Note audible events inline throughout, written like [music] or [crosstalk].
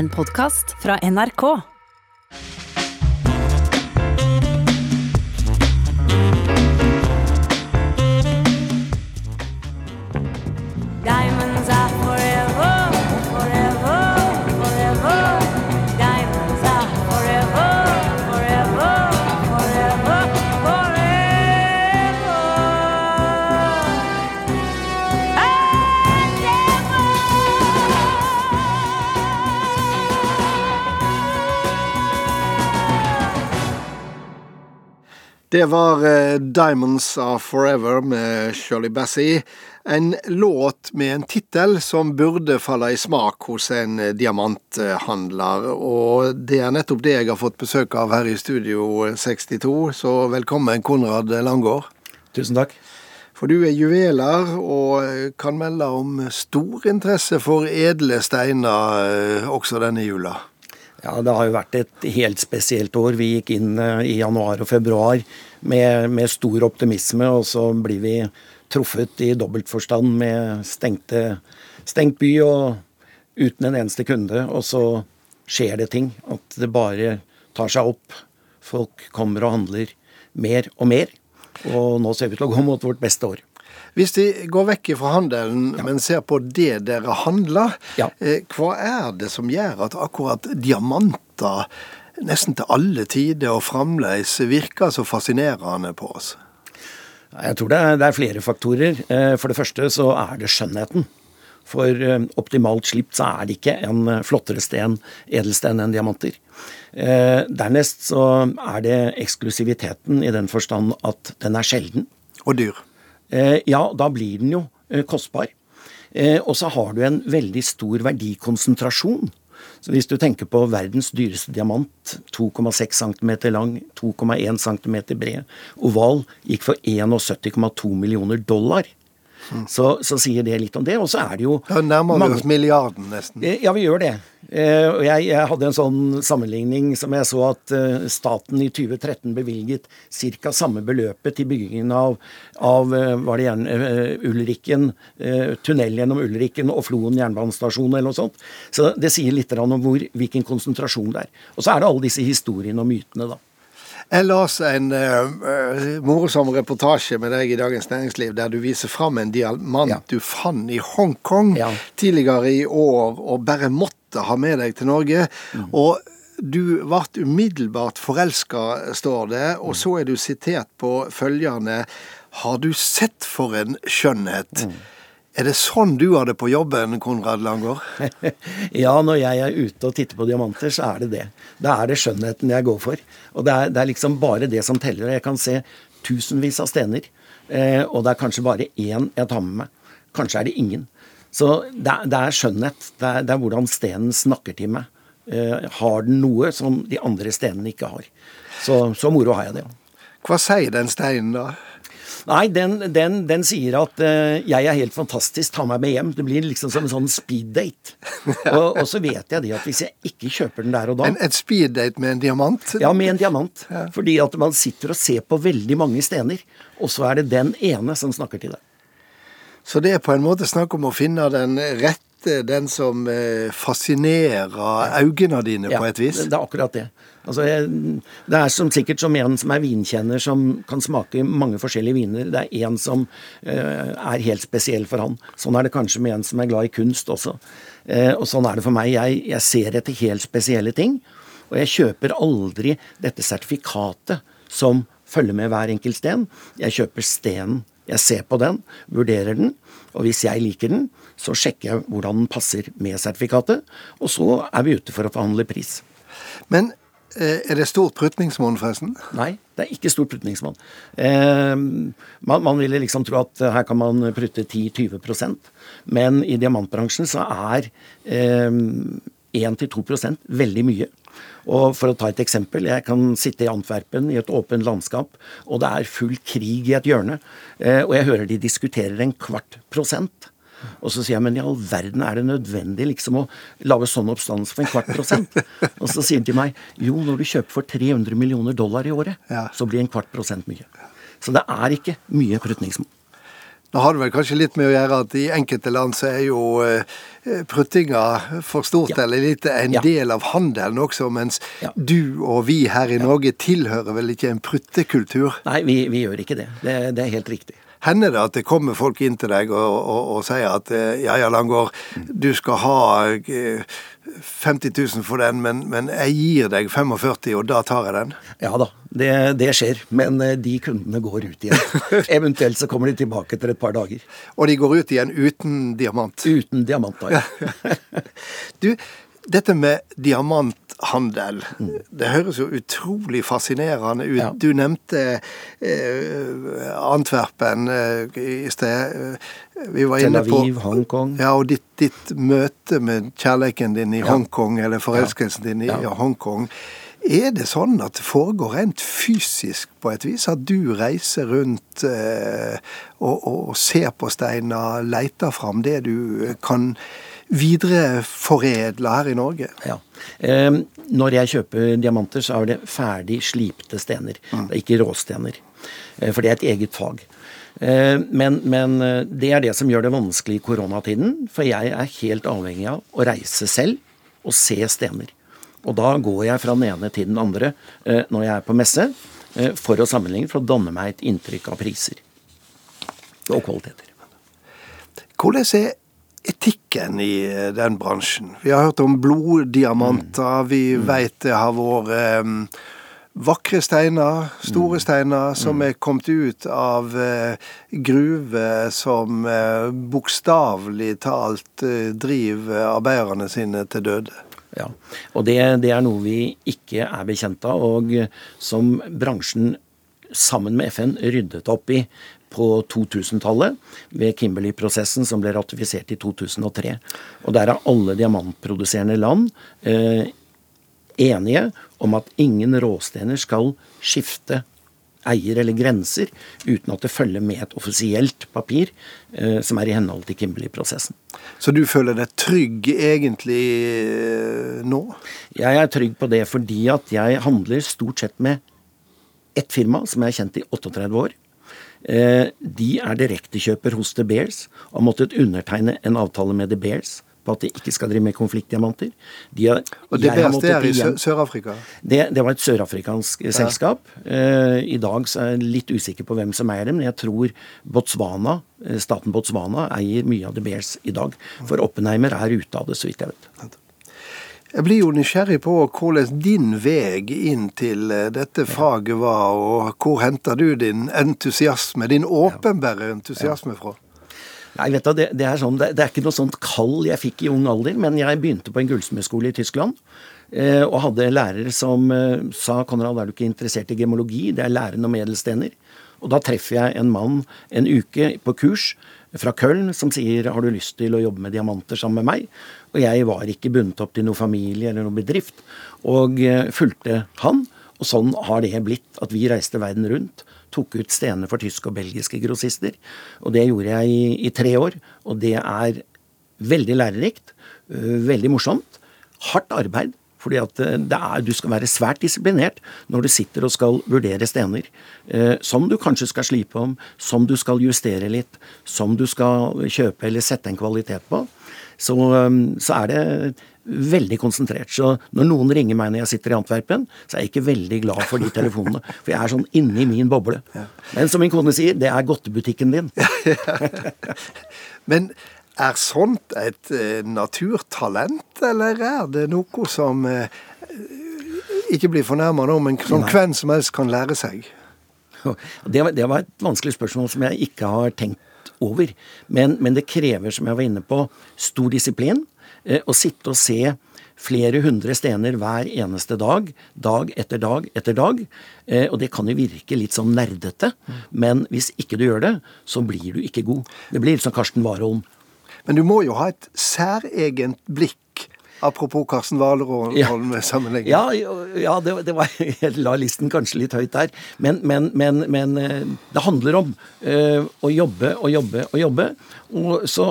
En podkast fra NRK. Det var eh, 'Diamonds Are Forever' med Shirley Bassey. En låt med en tittel som burde falle i smak hos en eh, diamanthandler. Og det er nettopp det jeg har fått besøk av her i Studio 62, så velkommen, Konrad Langgaard. Tusen takk. For du er juveler og eh, kan melde om stor interesse for edle steiner også denne jula. Ja, Det har jo vært et helt spesielt år. Vi gikk inn eh, i januar og februar med, med stor optimisme, og så blir vi truffet i dobbeltforstand med stengte, stengt by og uten en eneste kunde. Og så skjer det ting. At det bare tar seg opp. Folk kommer og handler mer og mer. Og nå ser vi til å gå mot vårt beste år. Hvis de går vekk fra handelen, men ser på det dere handler, Ja. eh, hva er det som gjør at akkurat diamanter nesten til alle tider og fremdeles virker så fascinerende på oss? Jeg tror det er, det er flere faktorer. Eh, For det første så er det skjønnheten. For eh, optimalt slipt så er det ikke en flottere sten, edelsten enn diamanter. Dernest så er det eksklusiviteten i den forstand at den er sjelden. Og dyr. Eh, Ja, da blir den jo eh, kostbar. Eh, Og så har du en veldig stor verdikonsentrasjon. Så hvis du tenker på verdens dyreste diamant, 2,6 cm lang, 2,1 cm bred, oval, gikk for 71,2 millioner dollar. Så, så sier det litt om det. Og så er det jo Da nærmer vi oss milliarden, nesten. Eh, Ja, vi gjør det. Eh, Og jeg, jeg hadde en sånn sammenligning som jeg så at eh, staten i 2013 bevilget ca. samme beløpet til byggingen av, av var det gjerne Ulriken, tunnel gjennom Ulrikken og Floen jernbanestasjon eller noe sånt. Så det sier litt om hvor, hvilken konsentrasjon det er. Og så er det alle disse historiene og mytene, da. Jeg leste en uh, morsom reportasje med deg i Dagens Næringsliv der du viser fram en diamant Ja. du fant i Hongkong Ja. tidligere i år og bare måtte ha med deg til Norge. Mm. Og du ble umiddelbart forelska, står det, og så er du sitert på følgende Har du sett for en skjønnhet? Mm. Er det sånn du har det på jobben, Konrad Langgaard? [laughs] Ja, når jeg er ute og titter på diamanter, så er det det. Da er det skjønnheten jeg går for. Og det er, det er liksom bare det som teller. Jeg kan se tusenvis av stener, eh, og det er kanskje bare én jeg tar med meg. Kanskje er det ingen. Så det det er skjønnhet. Det er, det er hvordan stenen snakker til meg. Eh, har den noe som de andre stenene ikke har? Så, så moro har jeg det. Hva sier den steinen, da? Nei, den, den, den sier at uh, jeg er helt fantastisk, ta meg med hjem. Det blir liksom som en sånn speed-date. [laughs] og, og så vet jeg det at hvis jeg ikke kjøper den der og da En, et speeddate med en diamant? Ja, med en diamant. Fordi at man sitter og ser på veldig mange stener, og så er det den ene som snakker til deg. Så det er på en måte snakk om å finne den rette, den som eh, fascinerer øynene dine på et vis? Ja, det er akkurat det. Altså, det er som sikkert som en som er vinkjenner, som kan smake mange forskjellige viner. Det er en som eh, er helt spesiell for han. Sånn er det kanskje med en som er glad i kunst også. Eh, og sånn er det for meg. Jeg, jeg ser etter helt spesielle ting. Og jeg kjøper aldri dette sertifikatet som følger med hver enkelt sten. Jeg kjøper stenen. Jeg ser på den, vurderer den, og hvis jeg liker den, så sjekker jeg hvordan den passer med sertifikatet, og så er vi ute for å forhandle pris. Men er det stort prutningsmål, forresten? Nei, det er ikke stort prutningsmål. Eh, man, man ville liksom tro at eh, her kan man prutte 10-20% men i diamantbransjen så er eh, 1-2% veldig mye. Og For å ta et eksempel. Jeg kan sitte i Antwerpen i et åpent landskap, og det er full krig i et hjørne. Eh, og jeg hører de diskuterer en kvart prosent. Og så sier jeg, men i all verden er det nødvendig liksom å lage sånn oppstandelse for en kvart prosent? [laughs] Og så sier de til meg, jo, når du kjøper for 300 millioner dollar i året, Ja. så blir en kvart prosent mye. Så det er ikke mye prutningsmål. Nå har det vel kanskje litt med å gjøre at i enkelte land så er jo eh, pruttinga for stort Ja. eller lite en Ja. del av handelen også, mens Ja. du og vi her i Norge tilhører vel ikke en pruttekultur? Nei, vi, vi gjør ikke det. det. Det er helt riktig. Hender det at det kommer folk inn til deg og, og, og sier at eh, ja, ja, Langgaard, du skal ha eh, 50 000 for den, men, men jeg gir deg 45, og da tar jeg den? Ja da, det, det skjer. Men eh, de kundene går ut igjen. [laughs] Eventuelt så kommer de tilbake etter et par dager. Og de går ut igjen uten diamant? Uten diamant, da, ja. [laughs] [laughs] Du, dette med diamanthandel, det høres jo utrolig fascinerende ut. Ja. Du nevnte eh, Antwerpen eh, i sted. Eh, Vi var Tel inne på Aviv, Hongkong. Ja, og ditt, ditt møte med kjærligheten din i Ja. Hongkong, eller forelskelsen din i Ja. Hongkong. Er det sånn at det foregår rent fysisk på et vis? At du reiser rundt eh, og, og ser på steiner, leter fram det du kan videreforedle her i Norge? Ja. Eh, når jeg kjøper diamanter, så er det ferdig slipte stener. Det er ikke råstener. Eh, for det er et eget fag. Eh, men, men eh, det er det som gjør det vanskelig i koronatiden. For jeg er helt avhengig av å reise selv og se stener. Og da går jeg fra den ene til den andre eh, når jeg er på messe, eh, for å sammenligne, for å danne meg et inntrykk av priser og kvaliteter. Hvordan er etikken i eh, den bransjen? Vi har hørt om bloddiamanter, vi vet det har vært um, vakre steiner, store steiner, som er kommet ut av uh, gruver som uh, bokstavelig talt uh, driver arbeiderne sine til døde. Ja, og det, det er noe vi ikke er bekjent av, og eh, som bransjen sammen med FN ryddet opp i på 2000-tallet ved Kimberley-prosessen som ble ratifisert i 2003. Og der er alle diamantproduserende land eh, enige om at ingen råstener skal skifte eier eller grenser uten at det følger med et offisielt papir eh, som er i henhold til Kimberley-prosessen. Så du føler deg trygg egentlig eh, nå? Jeg er trygg på det fordi at jeg handler stort sett med ett firma som jeg har kjent i 38 år. Eh, de er direktekjøper hos The Bears og har måttet undertegne en avtale med The Bears på at de ikke skal drive med konfliktdiamanter. De har, Og det beste er i Sør-Afrika? det, det var et sørafrikansk ja. selskap. Eh, I dag så er jeg litt usikker på hvem som eier dem, men jeg tror Botswana, eh, staten Botswana eier mye av The Bears i dag. For Oppenheimer er ute av det, så vidt jeg vet. Jeg blir jo nysgjerrig på hvordan din vei inn til eh, dette faget var, og hvor henter du din entusiasme, din åpenbare entusiasme fra? Nei, vet du, det, det, er sånn, det, det er ikke noe sånt kall jeg fikk i ung alder, men jeg begynte på en gullsmedskole i Tyskland. Eh, og hadde lærere som eh, sa 'Konrad, er du ikke interessert i gemologi?' Det er læren om edelstener. Og da treffer jeg en mann en uke på kurs fra Köln som sier 'Har du lyst til å jobbe med diamanter sammen med meg?' Og jeg var ikke bundet opp til noe familie eller noe bedrift, og eh, fulgte han. Og sånn har det blitt at vi reiste verden rundt, tok ut stener for tyske og belgiske grossister. Og det gjorde jeg i, i tre år, og det er veldig lærerikt, øh, veldig morsomt. Hardt arbeid. Fordi at det er, du skal være svært disiplinert når du sitter og skal vurdere stener. eh, som du kanskje skal slipe om, som du skal justere litt, som du skal kjøpe eller sette en kvalitet på. Så, så er det veldig konsentrert. Så når noen ringer meg når jeg sitter i Antwerpen, så er jeg ikke veldig glad for de [laughs] telefonene. For jeg er sånn inni min boble. Men som min kone sier, det er godtebutikken din. [laughs] Men er sånt et eh, naturtalent, eller er det noe som eh, ikke blir fornærma nå, men som Nei. hvem som helst kan lære seg? [laughs] Det var, det var et vanskelig spørsmål som jeg ikke har tenkt over. Men, men det krever, som jeg var inne på, stor disiplin. Eh, å sitte og se flere hundre stener hver eneste dag, dag etter dag etter dag. Eh, og det kan jo virke litt sånn nerdete, men hvis ikke du gjør det, så blir du ikke god. Det blir som Karsten Warholm. Men du må jo ha et særegent blikk, apropos Karsten Warholm sammenligning. Ja, ja det, det var, [laughs] jeg la listen kanskje litt høyt der. Men, men, men, men eh, det handler om eh, å jobbe og jobbe og jobbe. Og så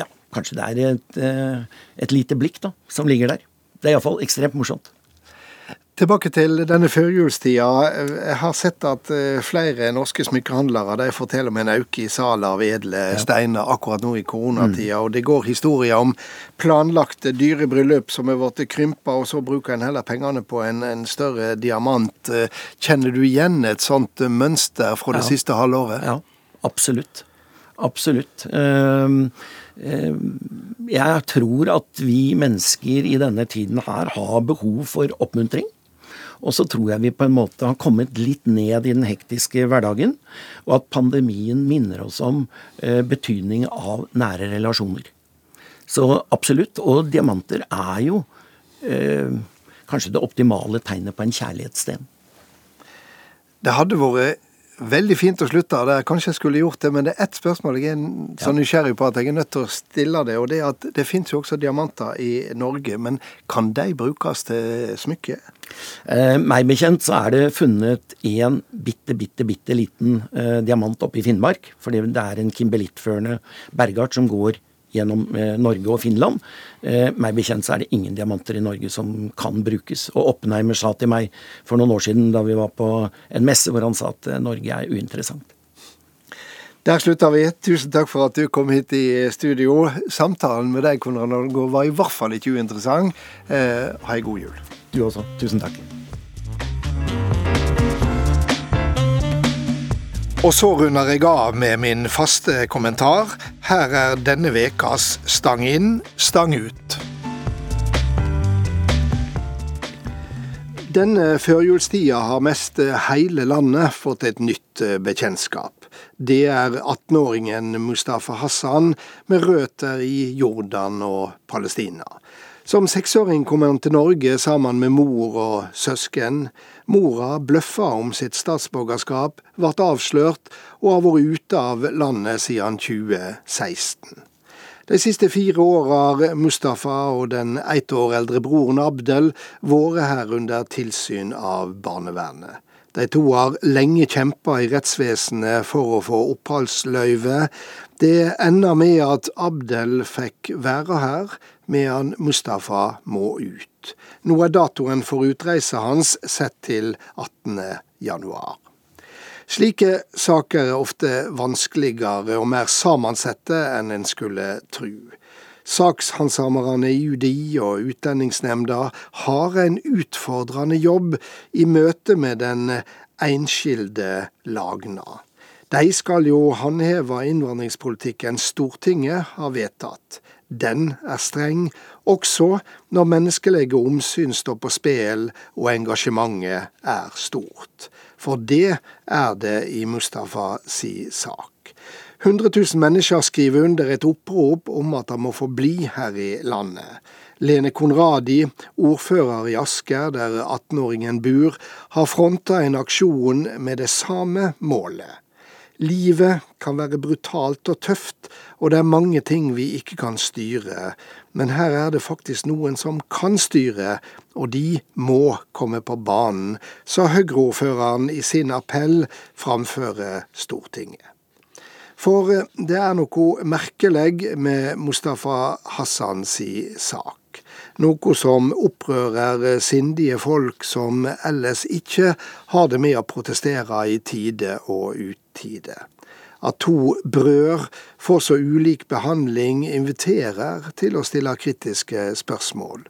ja, kanskje det er et, eh, et lite blikk da, som ligger der. Det er iallfall ekstremt morsomt. Tilbake til denne førjulstida. Jeg har sett at eh, flere norske smykkehandlere de forteller om en økning i salget av edle steiner akkurat nå i koronatida. Og det går historier om planlagte dyre bryllup som er blitt krympa, og så bruker en heller pengene på en, en større diamant. Kjenner du igjen et sånt mønster fra det Ja. siste halvåret? Ja, absolutt. Absolutt. Ehm, ehm, Jeg tror at vi mennesker i denne tiden her har behov for oppmuntring. Og så tror jeg vi på en måte har kommet litt ned i den hektiske hverdagen, og at pandemien minner oss om eh, betydning av nære relasjoner. Så absolutt. Og diamanter er jo eh, kanskje det optimale tegnet på en kjærlighetssten. Det hadde vært veldig fint å slutte der. Kanskje jeg skulle gjort det, men det er ett spørsmål jeg er så nysgjerrig på at jeg er nødt til å stille det. Og det er at det finnes jo også diamanter i Norge, men kan de brukes til smykke? Eh, meg bekjent så er det funnet en bitte, bitte, bitte liten eh, diamant oppe i Finnmark. For det er en kimbelittførende bergart som går gjennom eh, Norge og Finland. Eh, meg bekjent så er det ingen diamanter i Norge som kan brukes. Og Oppenheimer sa til meg for noen år siden da vi var på en messe hvor han sa at eh, Norge er uinteressant. Der slutter vi. Tusen takk for at du kom hit i studio. Samtalen med deg Konrad Norgård, var i hvert fall ikke uinteressant. Eh, ha ei god jul. Du også. Tusen takk. Og så runder jeg av med min faste kommentar. Her er denne ukas Stang inn, stang ut. Denne førjulstida har mest hele landet fått et nytt bekjentskap. Det er 18-åringen Mustafa Hassan med røtter i Jordan og Palestina. Som seksåring kom han til Norge sammen med mor og søsken. Mora bløffa om sitt statsborgerskap, ble avslørt og har vært ute av landet siden 2016. De siste fire åra har Mustafa og den ett år eldre broren Abdel vært her under tilsyn av barnevernet. De to har lenge kjempa i rettsvesenet for å få oppholdsløyve. Det ender med at Abdel fikk være her, medan Mustafa må ut. Nå er datoen for utreisa hans sett til 18. januar. Slike saker er ofte vanskeligere og mer sammensette enn en skulle tru. Sakshandsamerne i UDI og Utlendingsnemnda har en utfordrende jobb i møte med den enskilde lagna. De skal jo håndheve innvandringspolitikken Stortinget har vedtatt. Den er streng, også når menneskelige omsyn står på spill og engasjementet er stort. For det er det i Mustafa si sak. 100 000 mennesker skriver under et opprop om at han må få bli her i landet. Lene Konradi, ordfører i Asker, der 18-åringen bor, har fronta en aksjon med det samme målet. Livet kan være brutalt og tøft, og det er mange ting vi ikke kan styre, men her er det faktisk noen som kan styre, og de må komme på banen, sa Høyre-ordføreren i sin appell framfor Stortinget. For eh, det er noe merkelig med Mustafa Hassans sak. Noe som opprører sindige folk som ellers ikke har det med å protestere i tide og utide. At to brødre får så ulik behandling, inviterer til å stille kritiske spørsmål.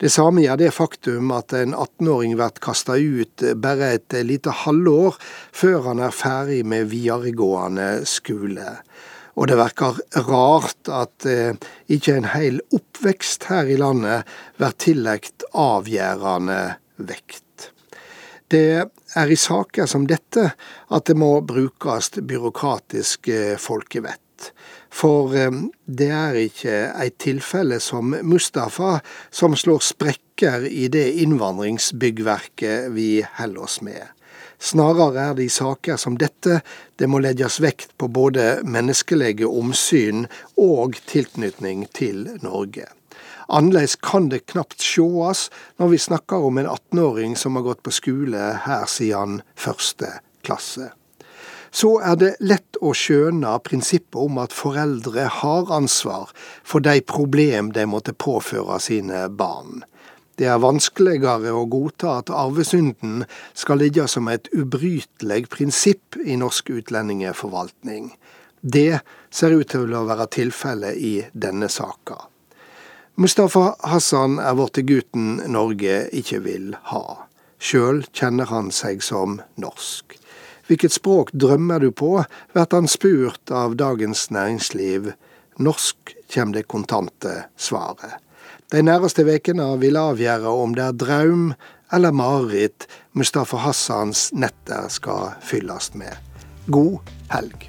Det samme gjør det faktum at en 18-åring blir kasta ut bare et lite halvår før han er ferdig med videregående skole. Og det virker rart at eh, ikke en hel oppvekst her i landet blir tillagt avgjørende vekt. Det er i saker som dette at det må brukes byråkratisk eh, folkevett. For eh, det er ikke et tilfelle som Mustafa som slår sprekker i det innvandringsbyggverket vi holder oss med. Snarere er det i saker som dette det må legges vekt på både menneskelige omsyn og tilknytning til Norge. Annerledes kan det knapt sjåast når vi snakker om en 18-åring som har gått på skole her siden første klasse. Så er det lett å skjøne prinsippet om at foreldre har ansvar for de problem de måtte påføre sine barn. Det er vanskeligere å godta at arvesynden skal ligge som et ubrytelig prinsipp i norsk utlendingsforvaltning. Det ser ut til å være tilfellet i denne saka. Mustafa Hassan er blitt gutten Norge ikke vil ha. Sjøl kjenner han seg som norsk. Hvilket språk drømmer du på, blir han spurt av Dagens Næringsliv. Norsk kommer det kontante svaret. De nærmeste ukene vil avgjøre om det er drøm eller mareritt Mustafa Hassans netter skal fylles med. God helg.